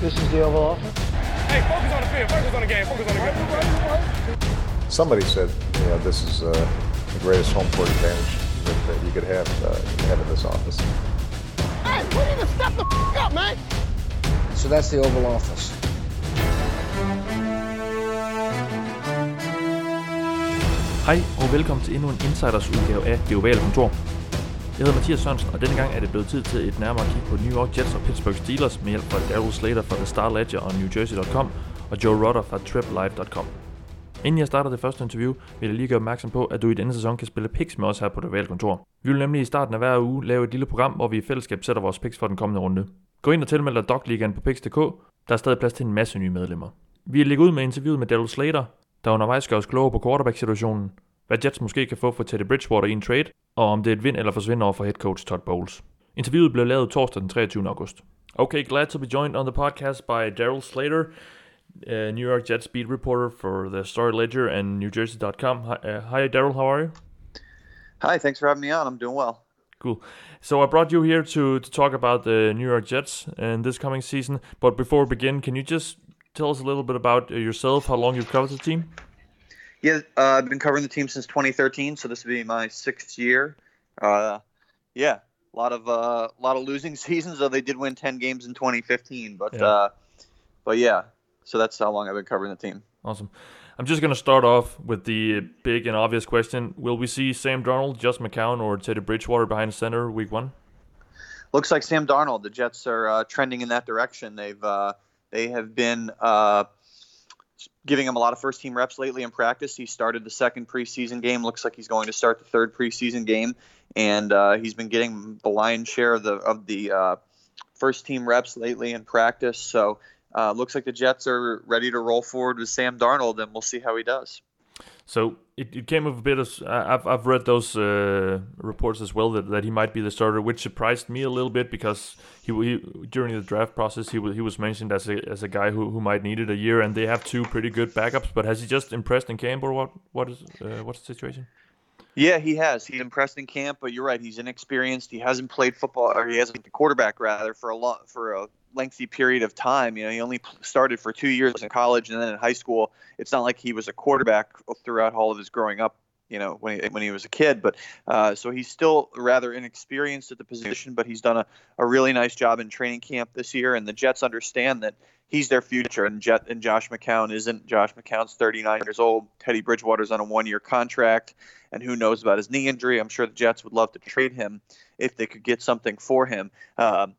This is the Oval Office. Hey, focus on the field. Focus on the game. Focus on the game. Somebody said, you know, this is uh, the greatest home court advantage that, that you could have, uh, have in this office. Hey, we need to step the f- up, man. So that's the Oval Office. Hej og velkommen til endnu en Insiders udgave af Det Ovale Kontor. Jeg hedder Mathias Sørensen, og denne gang er det blevet tid til et nærmere kig på New York Jets og Pittsburgh Steelers med hjælp fra Daryl Slater fra The Star Ledger og NewJersey.com og Joe Rutter fra TripLive.com. Inden jeg starter det første interview, vil jeg lige gøre opmærksom på, at du i denne sæson kan spille picks med os her på Det Kontor. Vi vil nemlig i starten af hver uge lave et lille program, hvor vi i fællesskab sætter vores picks for den kommende runde. Gå ind og tilmeld dig Dog på picks.dk. Der er stadig plads til en masse nye medlemmer. Vi lægger ud med interviewet med Daryl Slater, der undervejs gør os klogere på quarterback-situationen, hvad Jets måske kan få for Teddy Bridgewater i en trade, og om det er et vind eller forsvind over for head coach Todd Bowles. Interviewet blev lavet torsdag den 23. august. Okay, glad to be joined on the podcast by Daryl Slater, uh, New York Jets beat reporter for the Star Ledger and NewJersey.com. Hi, uh, hi Daryl, how are you? Hi, thanks for having me on. I'm doing well. Cool. So I brought you here to, to talk about the New York Jets and this coming season. But before we begin, can you just tell us a little bit about uh, yourself, how long you've covered the team? Yeah, uh, I've been covering the team since 2013, so this will be my sixth year. Uh, yeah, a lot of uh, a lot of losing seasons, though they did win 10 games in 2015. But Yeah. uh, but yeah, so that's how long I've been covering the team. Awesome. I'm just going to start off with the big and obvious question. Will we see Sam Darnold, Josh McCown, or Teddy Bridgewater behind center week one? Looks like Sam Darnold. The Jets are uh, trending in that direction. They've uh, they have been uh, giving him a lot of first team reps lately in practice. He started the second preseason game. Looks like he's going to start the third preseason game, and uh, he's been getting the lion's share of the of the uh, first team reps lately in practice. So. Uh, looks like the Jets are ready to roll forward with Sam Darnold, and we'll see how he does. So it, it came with a bit of. I've, I've read those uh, reports as well that, that he might be the starter, which surprised me a little bit because he, he during the draft process he was he was mentioned as a as a guy who, who might need it a year, and they have two pretty good backups. But has he just impressed in camp, or what? What is uh, what's the situation? Yeah, he has. He impressed in camp, but you're right. He's inexperienced. He hasn't played football, or he hasn't been quarterback rather for a long for a lengthy period of time. You know, he only started for two years in college and then in high school. It's not like he was a quarterback throughout all of his growing up. You know, when he, when he was a kid, but uh, so he's still rather inexperienced at the position, but he's done a, a really nice job in training camp this year, and the Jets understand that he's their future. And Jet and Josh McCown isn't. Josh McCown's 39 years old. Teddy Bridgewater's on a one-year contract, and who knows about his knee injury? I'm sure the Jets would love to trade him if they could get something for him. Um,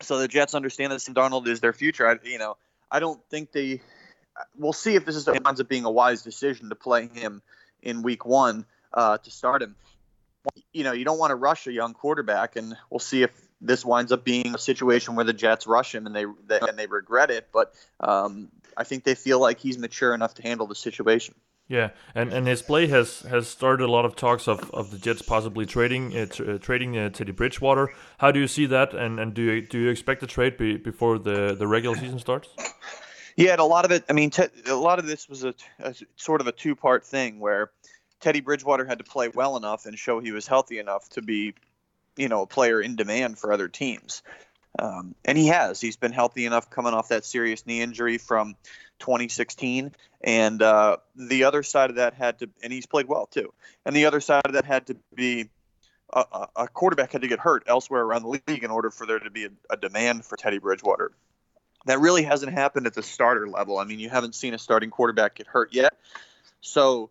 so the Jets understand that Sam Darnold is their future. I, you know, I don't think they. We'll see if this is ends up being a wise decision to play him in Week One uh, to start him. You know, you don't want to rush a young quarterback, and we'll see if this winds up being a situation where the Jets rush him and they, they and they regret it. But um, I think they feel like he's mature enough to handle the situation. Yeah, and, and his play has, has started a lot of talks of, of the Jets possibly trading uh, uh, trading uh, Teddy Bridgewater. How do you see that, and, and do you do you expect the trade be, before the, the regular season starts? Yeah, and a lot of it. I mean, te- a lot of this was a, a sort of a two-part thing where Teddy Bridgewater had to play well enough and show he was healthy enough to be, you know, a player in demand for other teams. Um, and he has. He's been healthy enough coming off that serious knee injury from 2016. And uh, the other side of that had to, and he's played well too. And the other side of that had to be a, a- quarterback had to get hurt elsewhere around the league in order for there to be a, a demand for Teddy Bridgewater. That really hasn't happened at the starter level. I mean, you haven't seen a starting quarterback get hurt yet. So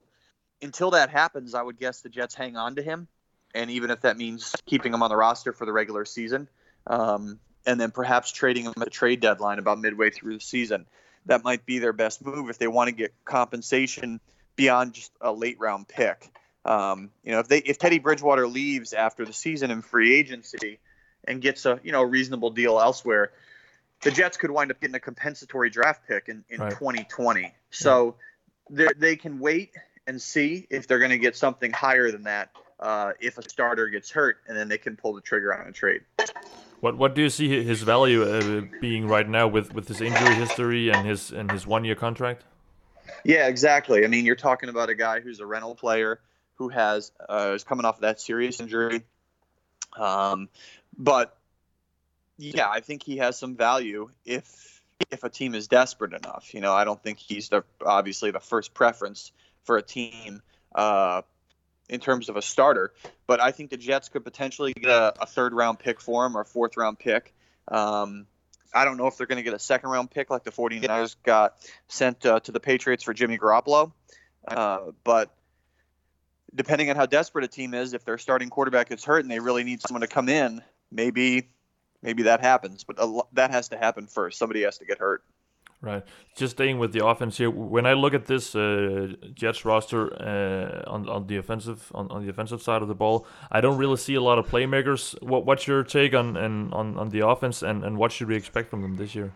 until that happens, I would guess the Jets hang on to him. And even if that means keeping him on the roster for the regular season, um, and then perhaps trading him at trade deadline about midway through the season, that might be their best move if they want to get compensation beyond just a late round pick. Um, you know, if they if Teddy Bridgewater leaves after the season in free agency and gets a you know reasonable deal elsewhere, the Jets could wind up getting a compensatory draft pick in, in Right. 2020. So they they can wait and see if they're going to get something higher than that uh, if a starter gets hurt, and then they can pull the trigger on a trade. What what do you see his value uh, being right now with, with his injury history and his and his one year contract? Yeah, exactly. I mean, you're talking about a guy who's a rental player who has uh, is coming off of that serious injury. Um, but yeah, I think he has some value if if a team is desperate enough. You know, I don't think he's the obviously the first preference for a team uh, in terms of a starter. But I think the Jets could potentially get a, a third round pick for him or a fourth round pick. Um, I don't know if they're going to get a second round pick like the 49ers got sent uh, to the Patriots for Jimmy Garoppolo. Uh, but depending on how desperate a team is, if their starting quarterback gets hurt and they really need someone to come in, maybe maybe that happens. But lo- that has to happen first. Somebody has to get hurt. Right. Just staying with the offense here. When I look at this uh, Jets roster uh, on on the offensive on, on the offensive side of the ball, I don't really see a lot of playmakers. What what's your take on and on, on the offense and, and what should we expect from them this year?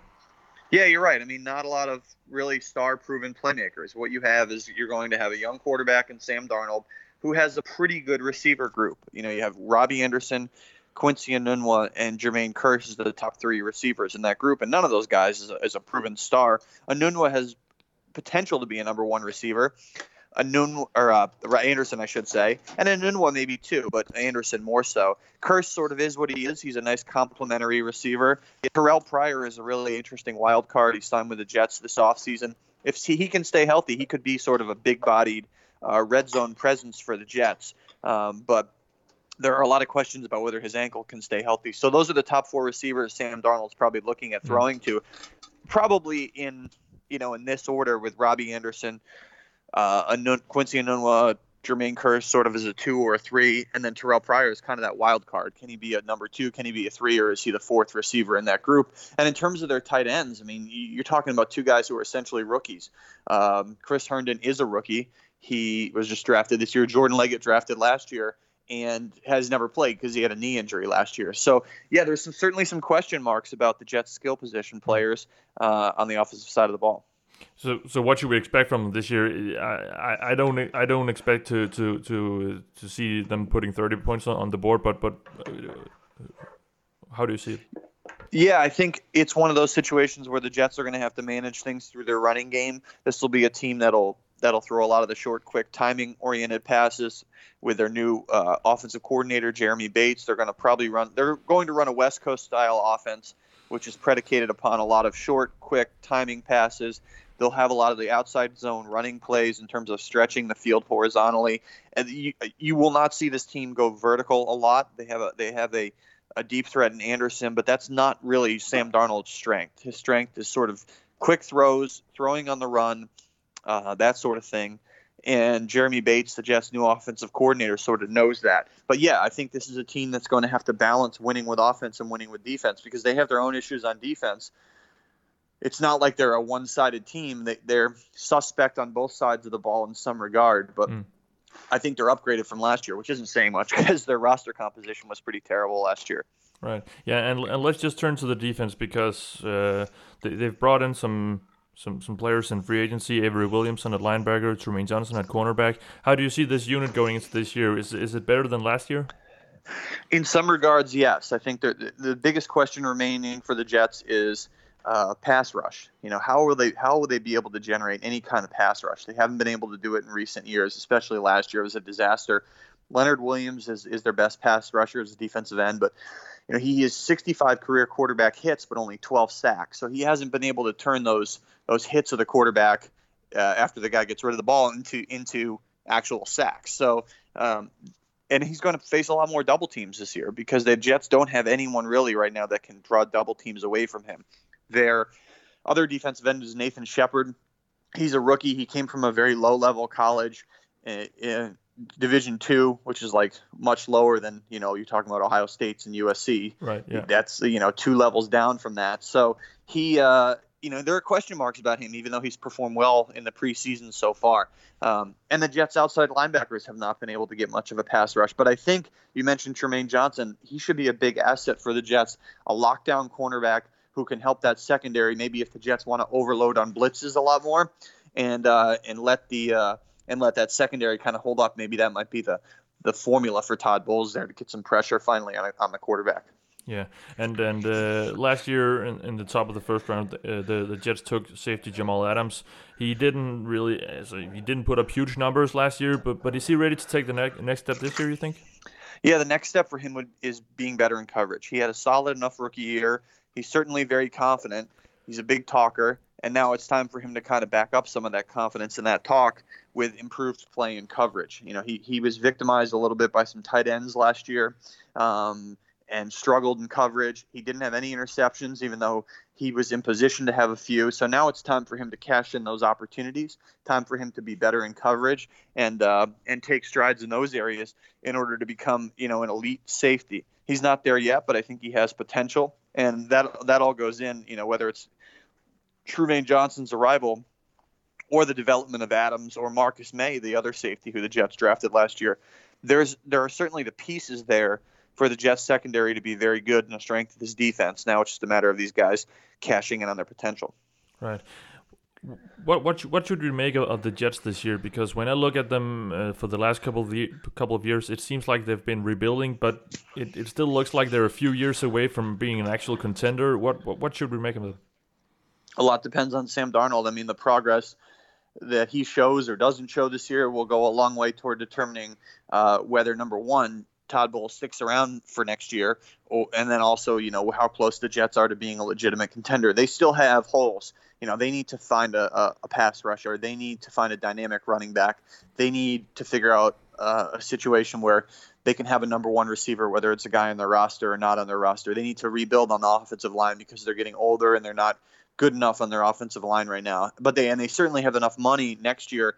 Yeah, you're right. I mean, not a lot of really star-proven playmakers. What you have is you're going to have a young quarterback in Sam Darnold who has a pretty good receiver group. You know, you have Robbie Anderson, Quincy Enunwa and Jermaine Kearse is the top three receivers in that group, and none of those guys is a, is a proven star. Enunwa has potential to be a number one receiver. Anun or uh, Anderson, I should say, and Enunwa maybe too, but Anderson more so. Kearse sort of is what he is. He's a nice complementary receiver. Terrelle Pryor is a really interesting wild card. He signed with the Jets this offseason. If he, he can stay healthy, he could be sort of a big-bodied uh, red zone presence for the Jets. Um, but there are a lot of questions about whether his ankle can stay healthy. So those are the top four receivers Sam Darnold's probably looking at hmm. throwing mm-hmm. to, probably in you know in this order with Robbie Anderson, uh, Anun- Quincy Enunwa, Jermaine Kearse sort of as a two or a three, and then Terrelle Pryor is kind of that wild card. Can he be a number two? Can he be a three, or is he the fourth receiver in that group? And in terms of their tight ends, I mean, you're talking about two guys who are essentially rookies. Um, Chris Herndon is a rookie. He was just drafted this year. Jordan Leggett drafted last year and has never played because he had a knee injury last year. So yeah, there's some, certainly some question marks about the Jets' skill position players uh, on the offensive side of the ball. So, so what should we expect from them this year? I, I, don't, I don't expect to, to, to, to see them putting thirty points on, the board, but, but uh, how do you see it? Yeah, I think it's one of those situations where the Jets are going to have to manage things through their running game. This will be a team that'll that'll throw a lot of the short, quick, timing-oriented passes with their new uh, offensive coordinator Jeremy Bates. They're going to probably run. They're going to run a West Coast style offense, which is predicated upon a lot of short, quick, timing passes. They'll have a lot of the outside zone running plays in terms of stretching the field horizontally, and you, you will not see this team go vertical a lot. They have a they have a a deep threat in Anderson, but that's not really Sam Darnold's strength. His strength is sort of quick throws, throwing on the run, uh, that sort of thing. And Jeremy Bates, the Jets' new offensive coordinator, sort of knows that. But yeah, I think this is a team that's going to have to balance winning with offense and winning with defense because they have their own issues on defense. It's not like they're a one-sided team. They, they're suspect on both sides of the ball in some regard, but mm. I think they're upgraded from last year, which isn't saying much because their roster composition was pretty terrible last year. Right. Yeah, and, and let's just turn to the defense because uh, they, they've brought in some some some players in free agency. Avery Williamson at linebacker, Trumaine Johnson at cornerback. How do you see this unit going into this year? Is is it better than last year? In some regards, yes. I think the the biggest question remaining for the Jets is uh, pass rush. You know, how will they how will they be able to generate any kind of pass rush? They haven't been able to do it in recent years, especially last year it was a disaster. Leonard Williams is, is their best pass rusher as a defensive end, but you know he has 65 career quarterback hits, but only 12 sacks. So he hasn't been able to turn those those hits of the quarterback uh, after the guy gets rid of the ball into into actual sacks. So um, and he's going to face a lot more double teams this year because the Jets don't have anyone really right now that can draw double teams away from him. Their other defensive end is Nathan Shepherd. He's a rookie. He came from a very low level college. In, in Division two, which is like much lower than you know you're talking about Ohio State's and USC. Right. Yeah. That's you know two levels down from that. So he uh, you know, there are question marks about him, even though he's performed well in the preseason so far. Um, and the Jets' outside linebackers have not been able to get much of a pass rush. But I think you mentioned Trumaine Johnson. He should be a big asset for the Jets, a lockdown cornerback who can help that secondary. Maybe if the Jets want to overload on blitzes a lot more, and uh, and let the uh, and let that secondary kind of hold up. Maybe that might be the the formula for Todd Bowles there to get some pressure finally on, on the quarterback. Yeah, and and uh, last year in, in, the top of the first round, uh, the the Jets took safety Jamal Adams. He didn't really, so he didn't put up huge numbers last year, but but is he ready to take the ne- next step this year? You think? Yeah, the next step for him would, is being better in coverage. He had a solid enough rookie year. He's certainly very confident. He's a big talker, and now it's time for him to kind of back up some of that confidence and that talk with improved play and coverage. You know, he he was victimized a little bit by some tight ends last year. Um, and struggled in coverage. He didn't have any interceptions, even though he was in position to have a few. So now it's time for him to cash in those opportunities. Time for him to be better in coverage and uh, and take strides in those areas in order to become you know an elite safety. He's not there yet, but I think he has potential, and that that all goes in. You know whether it's Trumaine Johnson's arrival or the development of Adams or Marcus Maye, the other safety who the Jets drafted last year. There's there are certainly the pieces there for the Jets secondary to be very good and a strength of his defense. Now it's just a matter of these guys cashing in on their potential. Right. What what what should we make of, the Jets this year? Because when I look at them uh, for the last couple of the, couple of years, it seems like they've been rebuilding, but it, it still looks like they're a few years away from being an actual contender. What what, what should we make of it? A lot depends on Sam Darnold. I mean, the progress that he shows or doesn't show this year will go a long way toward determining uh, whether number one Todd Bowles sticks around for next year, and then also you know how close the Jets are to being a legitimate contender. They still have holes. You know they need to find a, a, a pass rusher. They need to find a dynamic running back. They need to figure out uh, a situation where they can have a number one receiver, whether it's a guy on their roster or not on their roster. They need to rebuild on the offensive line because they're getting older and they're not good enough on their offensive line right now. But they and they certainly have enough money next year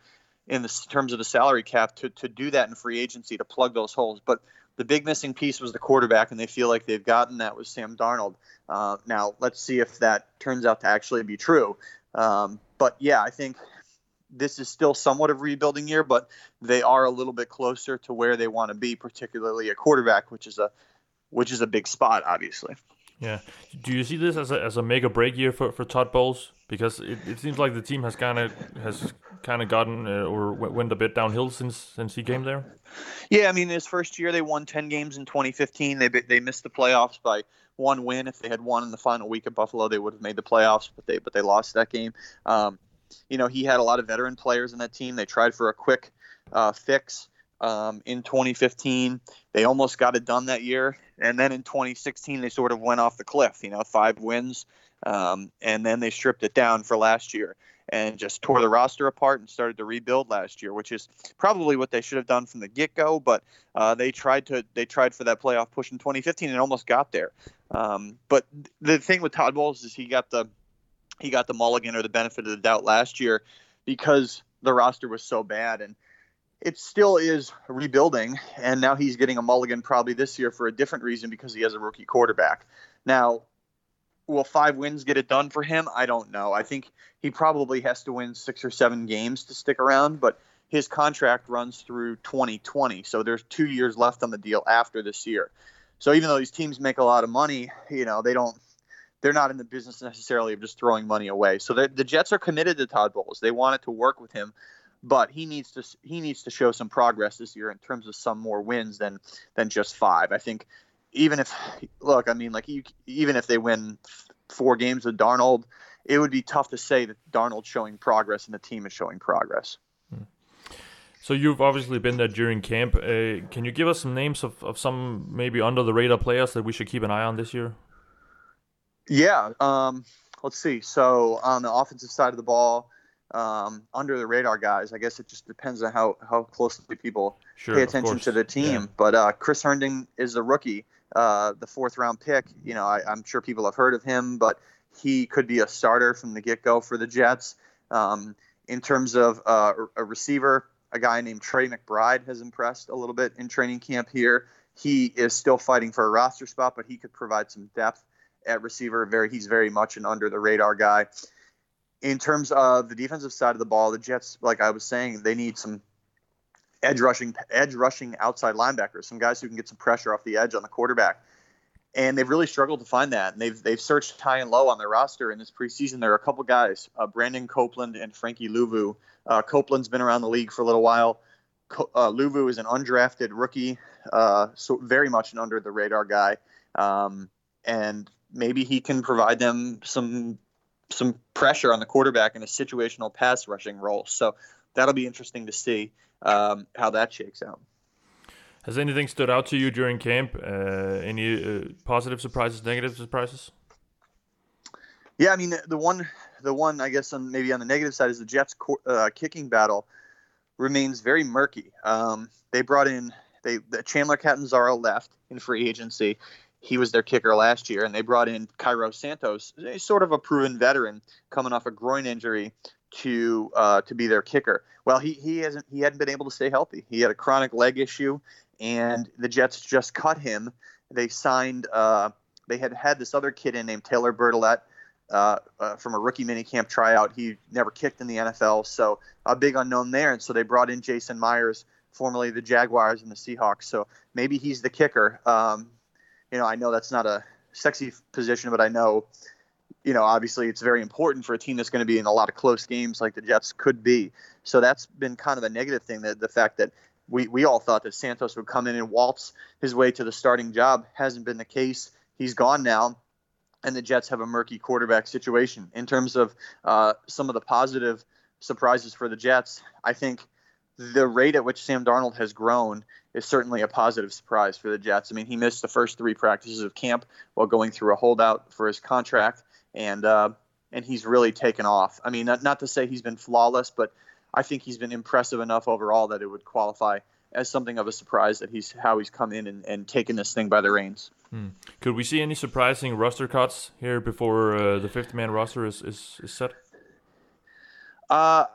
in the terms of the salary cap to, to do that in free agency to plug those holes. But the big missing piece was the quarterback, and they feel like they've gotten that with Sam Darnold. Uh, now, let's see if that turns out to actually be true. Um, but yeah, I think this is still somewhat of rebuilding year, but they are a little bit closer to where they want to be, particularly a quarterback, which is a which is a big spot, obviously. Yeah. Do you see this as a as a make or break year for, for Todd Bowles? Because it, it seems like the team has kind of has kind of gotten uh, or went a bit downhill since since he came there. Yeah, I mean his first year they won ten games in 2015. They they missed the playoffs by one win. If they had won in the final week at Buffalo, they would have made the playoffs, but they but they lost that game. Um, you know he had a lot of veteran players in that team. They tried for a quick uh, fix um, in 2015. They almost got it done that year, and then in 2016 they sort of went off the cliff. You know, five wins, um, and then they stripped it down for last year and just tore the roster apart and started to rebuild last year, which is probably what they should have done from the get-go. But uh, they tried to they tried for that playoff push in 2015 and almost got there. Um, but the thing with Todd Bowles is he got the he got the mulligan or the benefit of the doubt last year because the roster was so bad and it still is rebuilding, and now he's getting a mulligan probably this year for a different reason because he has a rookie quarterback. Now, will five wins get it done for him? I don't know. I think he probably has to win six or seven games to stick around, but his contract runs through 2020, so there's two years left on the deal after this year. So even though these teams make a lot of money, you know they don't. They're not in the business necessarily of just throwing money away. So the Jets are committed to Todd Bowles. They want it to work with him but he needs to he needs to show some progress this year in terms of some more wins than than just five. I think even if look, I mean, like you, even if they win four games with Darnold, it would be tough to say that Darnold's showing progress and the team is showing progress. So you've obviously been there during camp. Uh, can you give us some names of, of some maybe under the radar players that we should keep an eye on this year? Yeah. Um, let's see. So on the offensive side of the ball, um, under the radar guys. I guess it just depends on how, how closely people sure, pay attention to the team. Yeah. But uh, Chris Herndon is a rookie, uh, the fourth round pick. You know, I, am sure people have heard of him, but he could be a starter from the get go for the Jets. Um, in terms of uh, a receiver, a guy named Trey McBride has impressed a little bit in training camp here. He is still fighting for a roster spot, but he could provide some depth at receiver. Very, he's very much an under the radar guy in terms of the defensive side of the ball, the Jets, like I was saying, they need some edge rushing, edge rushing outside linebackers, some guys who can get some pressure off the edge on the quarterback. And they've really struggled to find that. And they've they've searched high and low on their roster in this preseason. There are a couple guys, uh, Brandon Copeland and Frankie Luvu. Uh, Copeland's been around the league for a little while. Co- uh, Luvu is an undrafted rookie, uh, so very much an under the radar guy. Um, and maybe he can provide them some some pressure on the quarterback in a situational pass rushing role. So that'll be interesting to see um, how that shakes out. Has anything stood out to you during camp? Uh, any uh, positive surprises, negative surprises? Yeah, I mean the, the one, the one I guess on maybe on the negative side is the Jets' uh, kicking battle remains very murky. Um, they brought in they the Chandler Catanzaro left in free agency. He was their kicker last year, and they brought in Cairo Santos, sort of a proven veteran coming off a groin injury to uh, to be their kicker. Well, he he hasn't he hadn't been able to stay healthy. He had a chronic leg issue, and the Jets just cut him. They signed. Uh, they had had this other kid in named Taylor Bertolet uh, uh, from a rookie minicamp tryout. He never kicked in the NFL, so a big unknown there. And so they brought in Jason Myers, formerly the Jaguars and the Seahawks. So maybe he's the kicker. Um, you know, I know that's not a sexy position, but I know, you know, obviously it's very important for a team that's going to be in a lot of close games like the Jets could be. So that's been kind of a negative thing that the fact that we, we all thought that Santos would come in and waltz his way to the starting job hasn't been the case. He's gone now and the Jets have a murky quarterback situation. In terms of uh, some of the positive surprises for the Jets, I think the rate at which Sam Darnold has grown is certainly a positive surprise for the Jets. I mean, he missed the first three practices of camp while going through a holdout for his contract, and uh, and he's really taken off. I mean, not, not to say he's been flawless, but I think he's been impressive enough overall that it would qualify as something of a surprise that he's how he's come in and, and taken this thing by the reins. Hmm. Could we see any surprising roster cuts here before uh, the fifth man roster is, is, is set? Uh,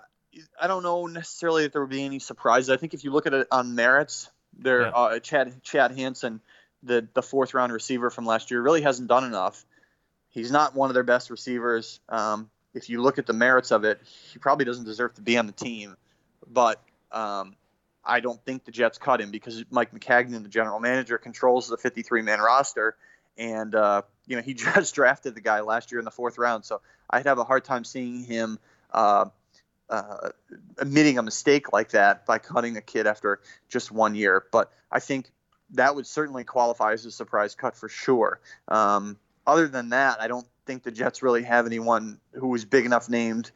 I don't know necessarily that there would be any surprises. I think if you look at it on merits, there yeah. uh, Chad Chad Hansen, the the fourth round receiver from last year, really hasn't done enough. He's not one of their best receivers. Um, if you look at the merits of it, he probably doesn't deserve to be on the team. But um, I don't think the Jets cut him because Mike Maccagnan, the general manager, controls the 53 man roster. And, uh, you know, he just drafted the guy last year in the fourth round. So I'd have a hard time seeing him uh, uh, admitting a mistake like that by cutting a kid after just one year. But I think that would certainly qualify as a surprise cut for sure. Um, other than that, I don't think the Jets really have anyone who was big enough named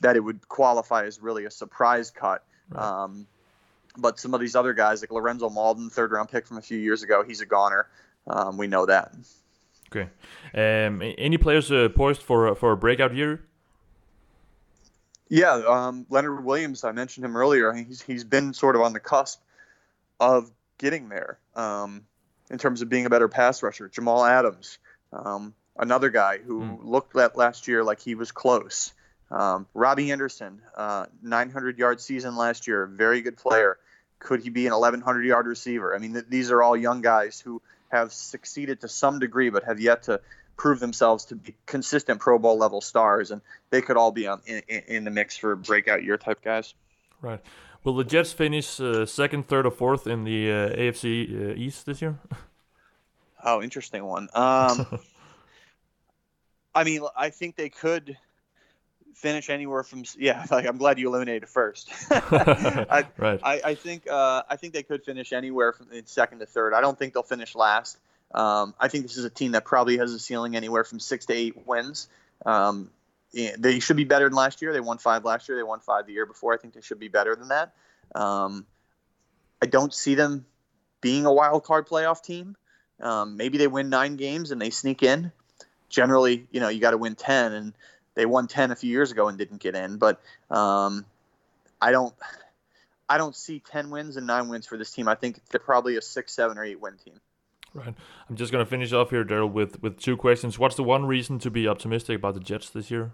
that it would qualify as really a surprise cut. Right. Um, but some of these other guys, like Lorenzo Mauldin, third round pick from a few years ago, he's a goner. Um, we know that. Okay. Um, any players uh, poised for for a breakout year? Yeah, um, Leonard Williams. I mentioned him earlier. He's he's been sort of on the cusp of getting there um, in terms of being a better pass rusher. Jamal Adams, um, another guy who mm. looked at last year like he was close. Um, Robbie Anderson, uh, 900 yard season last year, very good player. Could he be an 1100 yard receiver? I mean, th- these are all young guys who have succeeded to some degree, but have yet to prove themselves to be consistent Pro Bowl level stars, and they could all be on in, in the mix for breakout year type guys. Right. Will the Jets finish uh, second, third, or fourth in the uh, AFC uh, East this year? oh, interesting one. Um, I mean, I think they could finish anywhere from yeah. Like I'm glad you eliminated first. I, right. I, I think uh, I think they could finish anywhere from second to third. I don't think they'll finish last. Um, I think this is a team that probably has a ceiling anywhere from six to eight wins. Um, they should be better than last year. They won five last year. They won five the year before. I think they should be better than that. Um, I don't see them being a wild card playoff team. Um, maybe they win nine games and they sneak in. Generally, you know, you got to win ten, and they won 10 a few years ago and didn't get in. But um, I don't. I don't see 10 wins and 9 wins for this team. I think they're probably a 6, 7, or 8 win team. Right. I'm just going to finish off here, Daryl, with, with two questions. What's the one reason to be optimistic about the Jets this year?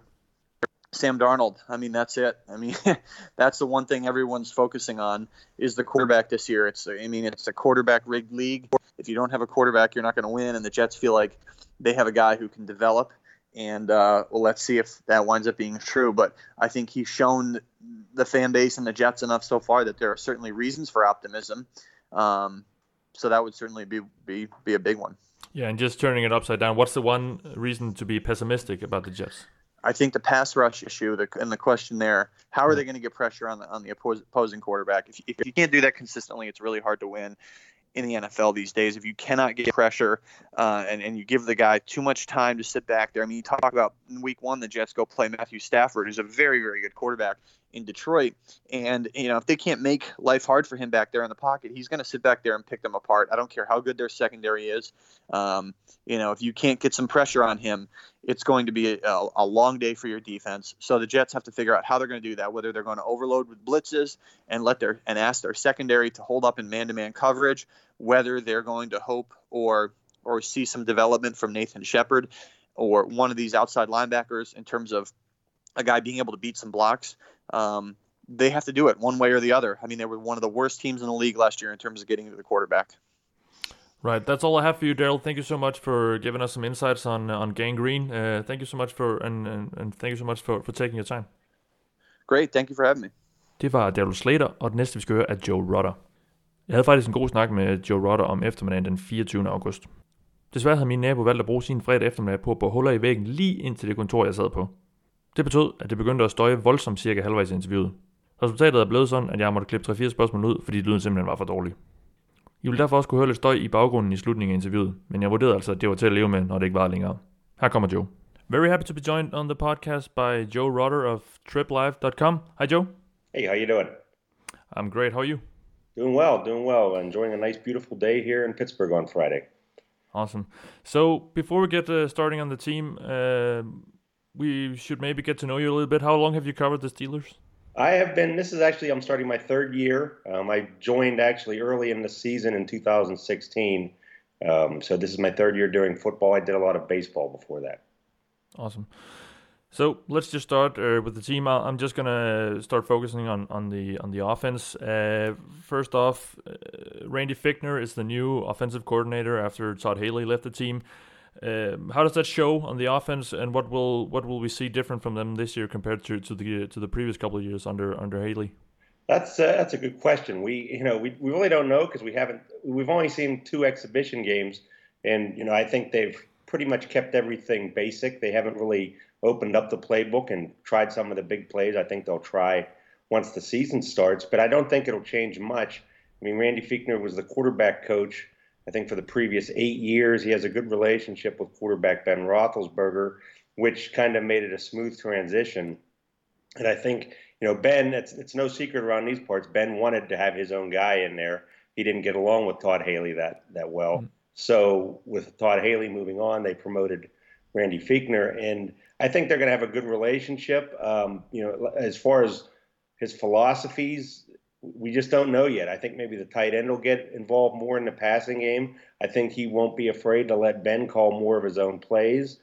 Sam Darnold. I mean, that's it. I mean, that's the one thing everyone's focusing on is the quarterback this year. It's, I mean, it's a quarterback rigged league. If you don't have a quarterback, you're not going to win. And the Jets feel like they have a guy who can develop and uh, well, let's see if that winds up being true. But I think he's shown the fan base and the Jets enough so far that there are certainly reasons for optimism. Um, so that would certainly be, be be a big one. Yeah, and just turning it upside down, what's the one reason to be pessimistic about the Jets? I think the pass rush issue the, and the question there: How are they going to get pressure on the on the opposing quarterback? If, if you can't do that consistently, it's really hard to win in the NFL these days. If you cannot get pressure uh, and, and you give the guy too much time to sit back there, I mean, you talk about in week one, the Jets go play Matthew Stafford, who's a very, very good quarterback in Detroit. And, you know, if they can't make life hard for him back there in the pocket, he's going to sit back there and pick them apart. I don't care how good their secondary is. Um, you know, if you can't get some pressure on him, it's going to be a, a, long day for your defense. So the Jets have to figure out how they're going to do that. Whether they're going to overload with blitzes and let their and ask their secondary to hold up in man-to-man coverage, whether they're going to hope or or see some development from Nathan Shepherd or one of these outside linebackers in terms of a guy being able to beat some blocks. Um, they have to do it one way or the other. I mean, they were one of the worst teams in the league last year in terms of getting to the quarterback. Right, that's all I have for you, Daryl. Thank you so much for giving us some insights on on Gang Green. Uh, thank you so much for and, and, and thank you so much for, for taking your time. Great, thank you for having me. Det var Daryl Slater, og det næste vi skal høre er Joe Rutter. Jeg havde faktisk en god snak med Joe Rutter om eftermiddagen den 24. august. Desværre havde min nabo valgt at bruge sin fredag eftermiddag på at bore huller i væggen lige ind til det kontor, jeg sad på. Det betød, at det begyndte at støje voldsomt cirka halvvejs i interviewet. Resultatet er blevet sådan, at jeg måtte klippe 3-4 spørgsmål ud, fordi lyden simpelthen var for dårlig. I vil derfor også kunne høre lidt støj i baggrunden i slutningen af interviewet, men jeg vurderede altså, at det var til at leve med, når det ikke var længere. Her kommer Joe. Very happy to be joined on the podcast by Joe Rotter of TripLive.com. Hi Joe. Hey, how you doing? I'm great. How are you? Doing well, doing well. Enjoying a nice, beautiful day here in Pittsburgh on Friday. Awesome. So before we get uh, starting on the team, uh, we should maybe get to know you a little bit. How long have you covered the Steelers? I have been. This is actually I'm starting my third year. Um, I joined actually early in the season in 2016. Um, so this is my third year doing football. I did a lot of baseball before that. Awesome. So let's just start uh, with the team. I'm just gonna start focusing on, on the on the offense. Uh, first off, uh, Randy Fichtner is the new offensive coordinator after Todd Haley left the team. Um, how does that show on the offense, and what will what will we see different from them this year compared to, to the to the previous couple of years under under Haley? That's uh, that's a good question. We you know we, we really don't know because we haven't we've only seen two exhibition games, and you know I think they've pretty much kept everything basic. They haven't really opened up the playbook and tried some of the big plays. I think they'll try once the season starts, but I don't think it'll change much. I mean, Randy Fichtner was the quarterback coach I think for the previous eight years, he has a good relationship with quarterback Ben Roethlisberger, which kind of made it a smooth transition. And I think, you know, Ben, it's, it's no secret around these parts. Ben wanted to have his own guy in there. He didn't get along with Todd Haley that, that well. Mm-hmm. So with Todd Haley moving on, they promoted Randy Fichtner. And I think they're going to have a good relationship. Um, you know, as far as his philosophies, we just don't know yet. I think maybe the tight end will get involved more in the passing game. I think he won't be afraid to let Ben call more of his own plays.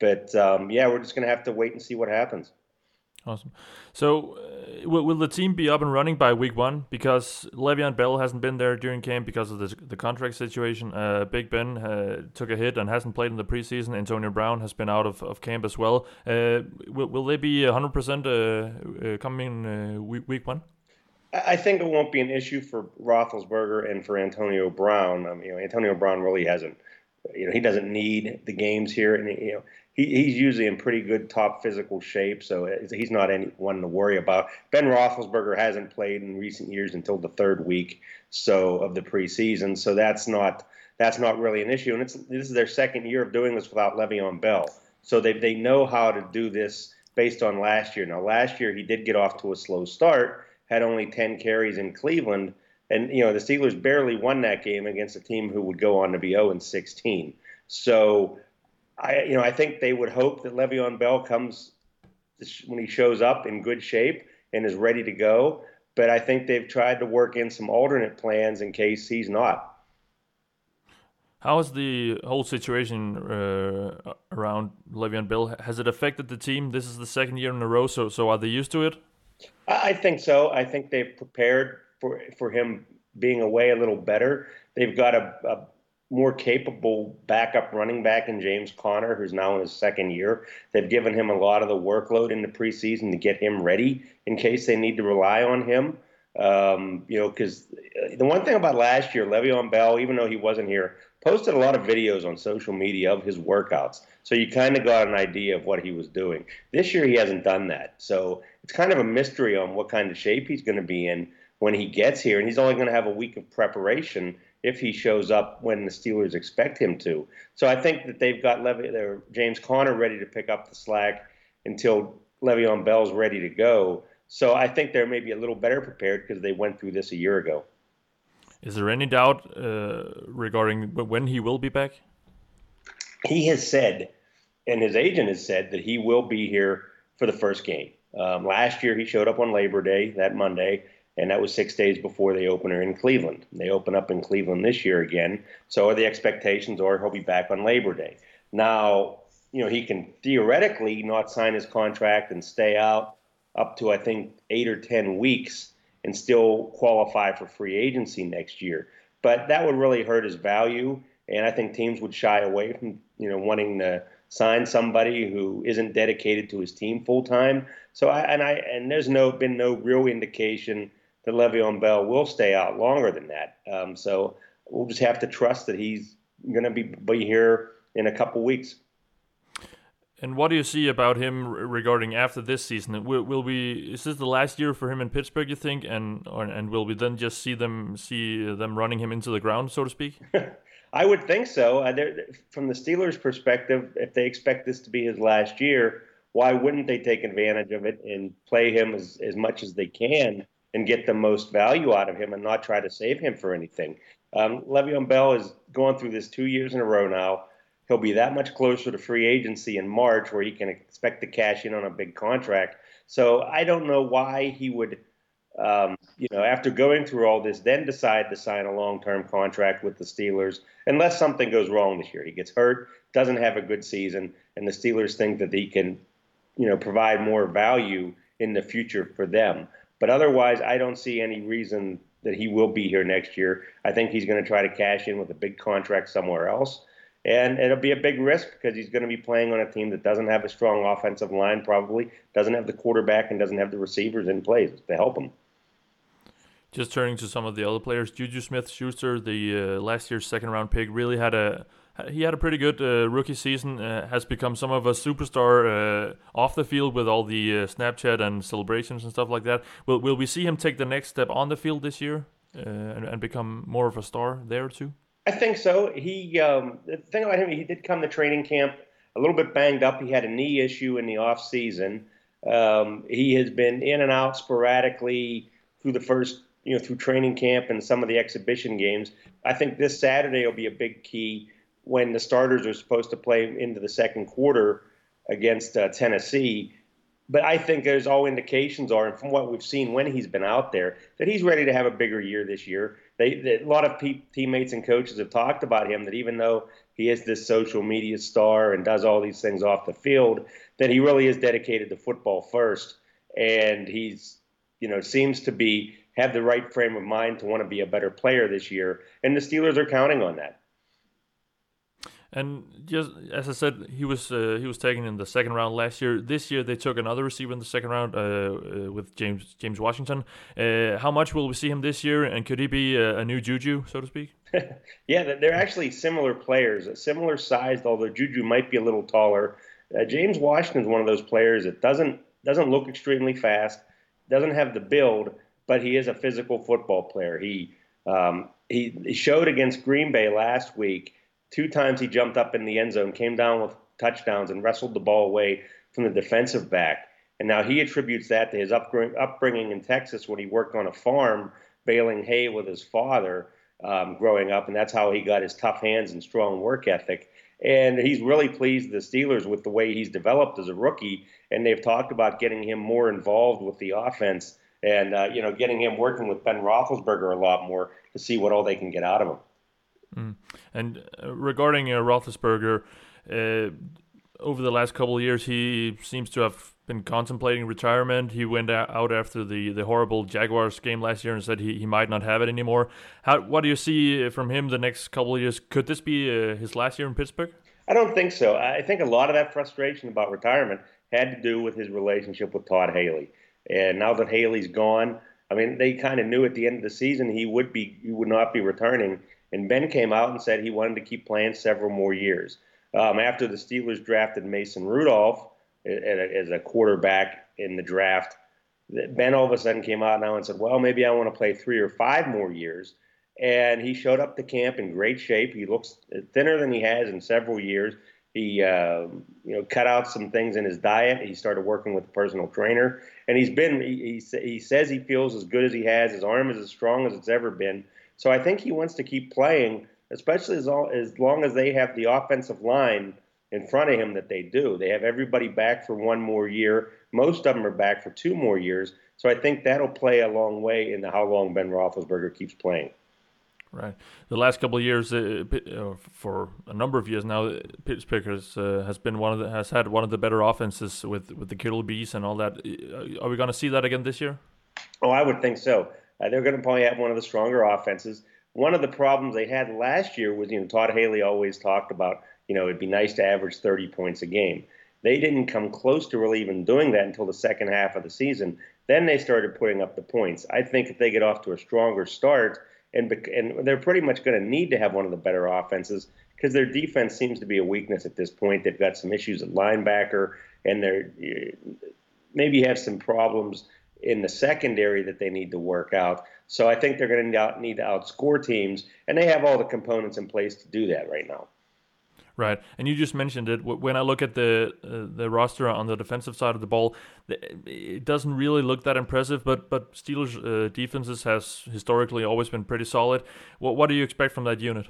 But um, yeah, we're just going to have to wait and see what happens. Awesome. So, uh, will, will, the team be up and running by week one? Because Le'Veon Bell hasn't been there during camp because of the, the contract situation. Uh, Big Ben uh, took a hit and hasn't played in the preseason. Antonio Brown has been out of, of camp as well. Uh, will, will they be 100% uh, uh, coming week, week one? I think it won't be an issue for Roethlisberger and for Antonio Brown. Mean, you know, Antonio Brown really hasn't, you know, he doesn't need the games here, and you know, he, he's usually in pretty good top physical shape, so he's not anyone to worry about. Ben Roethlisberger hasn't played in recent years until the third week, so of the preseason, so that's not that's not really an issue, and it's this is their second year of doing this without Le'Veon Bell, so they they know how to do this based on last year. Now, last year he did get off to a slow start had only 10 carries in Cleveland. And, you know, the Steelers barely won that game against a team who would go on to be 0 and 16. So, I, you know, I think they would hope that Le'Veon Bell comes when he shows up in good shape and is ready to go. But I think they've tried to work in some alternate plans in case he's not. How has the whole situation uh, around Le'Veon Bell has it affected the team? This is the second year in a row, so so are they used to it? I think so. I think they've prepared for for him being away a little better. They've got a, a more capable backup running back in James Conner, who's now in his second year. They've given him a lot of the workload in the preseason to get him ready in case they need to rely on him. Um, you know, because the one thing about last year, Le'Veon Bell, even though he wasn't here, posted a lot of videos on social media of his workouts. So you kind of got an idea of what he was doing. This year, he hasn't done that. So it's kind of a mystery on what kind of shape he's going to be in when he gets here. And he's only going to have a week of preparation if he shows up when the Steelers expect him to. So I think that they've got Levy, James Conner ready to pick up the slack until Le'Veon Bell's ready to go. So I think they're maybe a little better prepared because they went through this a year ago. Is there any doubt uh, regarding when he will be back? He has said and his agent has said that he will be here for the first game. Um, last year, he showed up on Labor Day, that Monday, and that was six days before the opener in Cleveland. They open up in Cleveland this year again, so are the expectations, or he'll be back on Labor Day. Now, you know, he can theoretically not sign his contract and stay out up to, I think, eight or 10 weeks and still qualify for free agency next year. But that would really hurt his value, and I think teams would shy away from, you know, wanting to sign somebody who isn't dedicated to his team full time. So I and I and there's no been no real indication that Le'Veon Bell will stay out longer than that. Um, so we'll just have to trust that he's going to be be here in a couple weeks. And what do you see about him regarding after this season? Will, will we? Is this the last year for him in Pittsburgh? You think, and or, and will we then just see them see them running him into the ground, so to speak? I would think so. Uh, from the Steelers' perspective, if they expect this to be his last year, why wouldn't they take advantage of it and play him as, as much as they can and get the most value out of him and not try to save him for anything? Um, Le'Veon Bell is going through this two years in a row now. He'll be that much closer to free agency in March where he can expect to cash in on a big contract. So I don't know why he would – um, you know, after going through all this, then decide to sign a long-term contract with the Steelers, unless something goes wrong this year. He gets hurt, doesn't have a good season, and the Steelers think that he can, you know, provide more value in the future for them. But otherwise, I don't see any reason that he will be here next year. I think he's going to try to cash in with a big contract somewhere else. And it'll be a big risk because he's going to be playing on a team that doesn't have a strong offensive line, probably doesn't have the quarterback and doesn't have the receivers in place to help him. Just turning to some of the other players, Juju Smith-Schuster, the uh, last year's second round pick, really had a he had a pretty good uh, rookie season. Uh, has become some of a superstar uh, off the field with all the uh, Snapchat and celebrations and stuff like that. Will will we see him take the next step on the field this year uh, and, and become more of a star there too? I think so. He um, the thing about him, he did come to training camp a little bit banged up. He had a knee issue in the off season. Um, he has been in and out sporadically through the first you know, through training camp and some of the exhibition games. I think this Saturday will be a big key when the starters are supposed to play into the second quarter against uh, Tennessee. But I think there's all indications are, and from what we've seen when he's been out there, that he's ready to have a bigger year this year. They, they a lot of pe- teammates and coaches have talked about him that even though he is this social media star and does all these things off the field, that he really is dedicated to football first, and he's you know seems to be have the right frame of mind to want to be a better player this year, and the Steelers are counting on that. And just as I said, he was uh, he was taken in the second round last year. This year they took another receiver in the second round uh, uh, with James James Washington. Uh, how much will we see him this year? And could he be a, a new Juju, so to speak? yeah, they're actually similar players, similar sized. Although Juju might be a little taller. Uh, James Washington is one of those players that doesn't doesn't look extremely fast, doesn't have the build, but he is a physical football player. He um, he, he showed against Green Bay last week. Two times he jumped up in the end zone, came down with touchdowns, and wrestled the ball away from the defensive back. And now he attributes that to his upbringing in Texas when he worked on a farm baling hay with his father um, growing up, and that's how he got his tough hands and strong work ethic. And he's really pleased the Steelers with the way he's developed as a rookie, and they've talked about getting him more involved with the offense and uh, you know getting him working with Ben Roethlisberger a lot more to see what all they can get out of him. Mm. And uh, regarding uh, Roethlisberger, uh, over the last couple of years, he seems to have been contemplating retirement. He went out after the, the horrible Jaguars game last year and said he, he might not have it anymore. How what do you see from him the next couple of years? Could this be uh, his last year in Pittsburgh? I don't think so. I think a lot of that frustration about retirement had to do with his relationship with Todd Haley. And now that Haley's gone, I mean, they kind of knew at the end of the season he would be he would not be returning. And Ben came out and said he wanted to keep playing several more years. Um, after the Steelers drafted Mason Rudolph as a quarterback in the draft, Ben all of a sudden came out now and said, "Well, maybe I want to play three or five more years." And he showed up to camp in great shape. He looks thinner than he has in several years. He, uh, you know, cut out some things in his diet. He started working with a personal trainer, and he's been. He, he, he says he feels as good as he has. His arm is as strong as it's ever been. So I think he wants to keep playing, especially as, all, as long as they have the offensive line in front of him that they do. They have everybody back for one more year. Most of them are back for two more years. So I think that'll play a long way into how long Ben Roethlisberger keeps playing. Right. The last couple of years, uh, uh, for a number of years now, Pittsburgh has, uh, has been one of the, has had one of the better offenses with with the Killer B's and all that. Uh, are we going to see that again this year? Oh, I would think so. Uh, they're going to probably have one of the stronger offenses. One of the problems they had last year was, you know, Todd Haley always talked about, you know, it'd be nice to average 30 points a game. They didn't come close to really even doing that until the second half of the season. Then they started putting up the points. I think if they get off to a stronger start and and they're pretty much going to need to have one of the better offenses because their defense seems to be a weakness at this point. They've got some issues at linebacker, and they're maybe have some problems in the secondary that they need to work out. So I think they're going to need to outscore teams, and they have all the components in place to do that right now. Right, and you just mentioned it. When I look at the uh, the roster on the defensive side of the ball, it doesn't really look that impressive. But but Steelers uh, defenses has historically always been pretty solid. What what do you expect from that unit?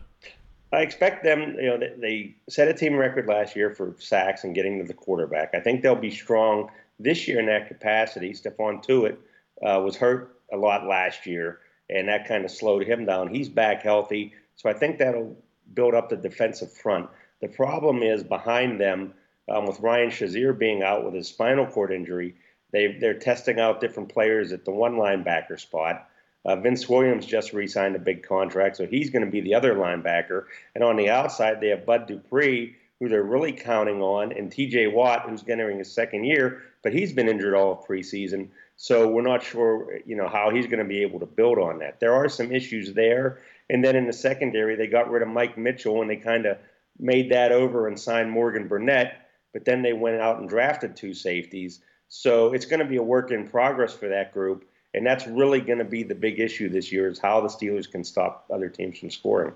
I expect them. You know, they, they set a team record last year for sacks and getting to the quarterback. I think they'll be strong this year in that capacity. Stephon Tuitt uh, was hurt a lot last year, and that kind of slowed him down. He's back healthy, so I think that'll build up the defensive front. The problem is behind them, um, with Ryan Shazier being out with his spinal cord injury, they they're testing out different players at the one linebacker spot. Uh, Vince Williams just re-signed a big contract, so he's going to be the other linebacker. And on the outside, they have Bud Dupree, who they're really counting on, and T.J. Watt, who's entering his second year, but he's been injured all of preseason. So we're not sure, you know, how he's going to be able to build on that. There are some issues there. And then in the secondary, they got rid of Mike Mitchell and they kind of made that over and signed Morgan Burnett, but then they went out and drafted two safeties. So it's going to be a work in progress for that group, and that's really going to be the big issue this year is how the Steelers can stop other teams from scoring.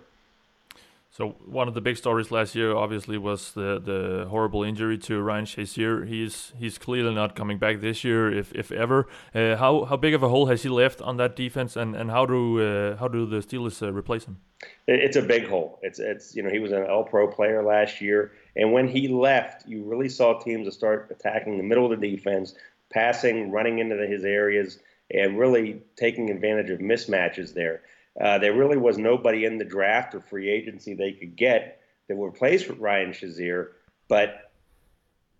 So one of the big stories last year, obviously, was the, the horrible injury to Ryan Shazier. He's he's clearly not coming back this year, if if ever. Uh, how how big of a hole has he left on that defense, and, and how do uh, how do the Steelers uh, replace him? It's a big hole. It's it's you know he was an All Pro player last year, and when he left, you really saw teams start attacking the middle of the defense, passing, running into the, his areas, and really taking advantage of mismatches there. Uh, there really was nobody in the draft or free agency they could get that would replace Ryan Shazier. But,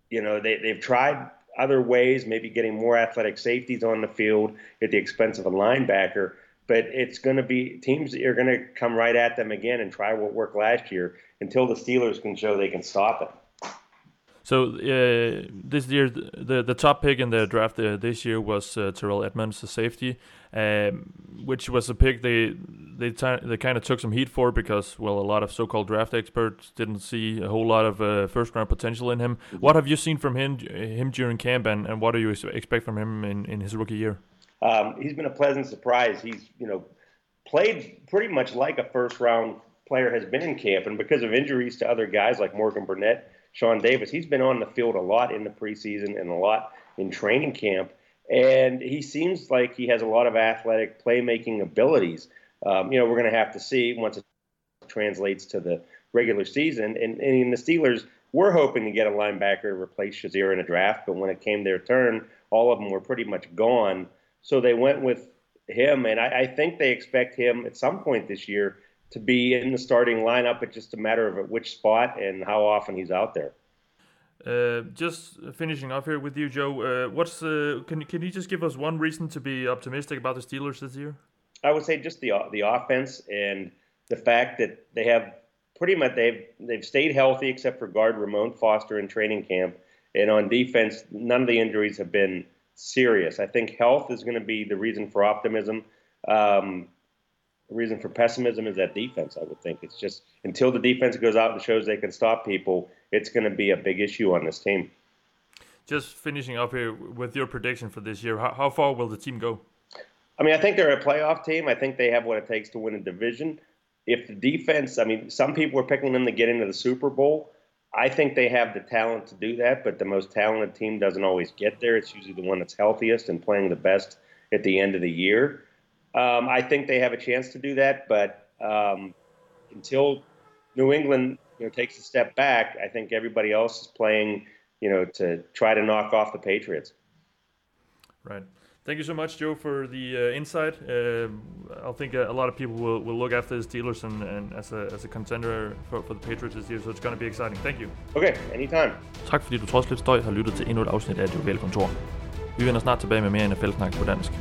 you know, they, they've tried other ways, maybe getting more athletic safeties on the field at the expense of a linebacker. But it's going to be teams that are going to come right at them again and try what worked last year until the Steelers can show they can stop it. So uh, this year, the the top pick in the draft uh, this year was uh, Terrell Edmunds, the safety, um, which was a pick they they they kind of took some heat for because well, a lot of so-called draft experts didn't see a whole lot of uh, first-round potential in him. Mm-hmm. What have you seen from him him during camp, and, and what do you expect from him in, in his rookie year? Um, he's been a pleasant surprise. He's you know played pretty much like a first-round player has been in camp, and because of injuries to other guys like Morgan Burnett Sean Davis. He's been on the field a lot in the preseason and a lot in training camp, and he seems like he has a lot of athletic playmaking abilities. Um, you know, we're going to have to see once it translates to the regular season. And, and in the Steelers, we're hoping to get a linebacker to replace Shazier in a draft, but when it came their turn, all of them were pretty much gone. So they went with him, and I, I think they expect him at some point this year to be in the starting lineup. It's just a matter of at which spot and how often he's out there. Uh, just finishing off here with you, Joe. Uh, what's uh, can can you just give us one reason to be optimistic about the Steelers this year? I would say just the the offense and the fact that they have pretty much they've they've stayed healthy except for guard Ramon Foster in training camp, and on defense none of the injuries have been serious. I think health is going to be the reason for optimism. Um, the reason for pessimism is that defense. I would think it's just until the defense goes out and shows they can stop people, it's going to be a big issue on this team. Just finishing up here with your prediction for this year, how, how far will the team go? I mean, I think they're a playoff team. I think they have what it takes to win a division. If the defense, I mean, some people are picking them to get into the Super Bowl. I think they have the talent to do that, but the most talented team doesn't always get there. It's usually the one that's healthiest and playing the best at the end of the year. Um, I think they have a chance to do that, but um, until New England you know takes a step back, I think everybody else is playing, you know, to try to knock off the Patriots. Right. Thank you so much, Joe, for the uh, insight. Uh, I think a lot of people will, will look after the Steelers and, and as, a, as a contender for, for the Patriots this year, so it's going to be exciting. Thank you. Okay, anytime. Tak fordi du trods lidt støj har lyttet til endnu et afsnit af Det Kontor. Vi vender snart tilbage med mere NFL-snak på dansk.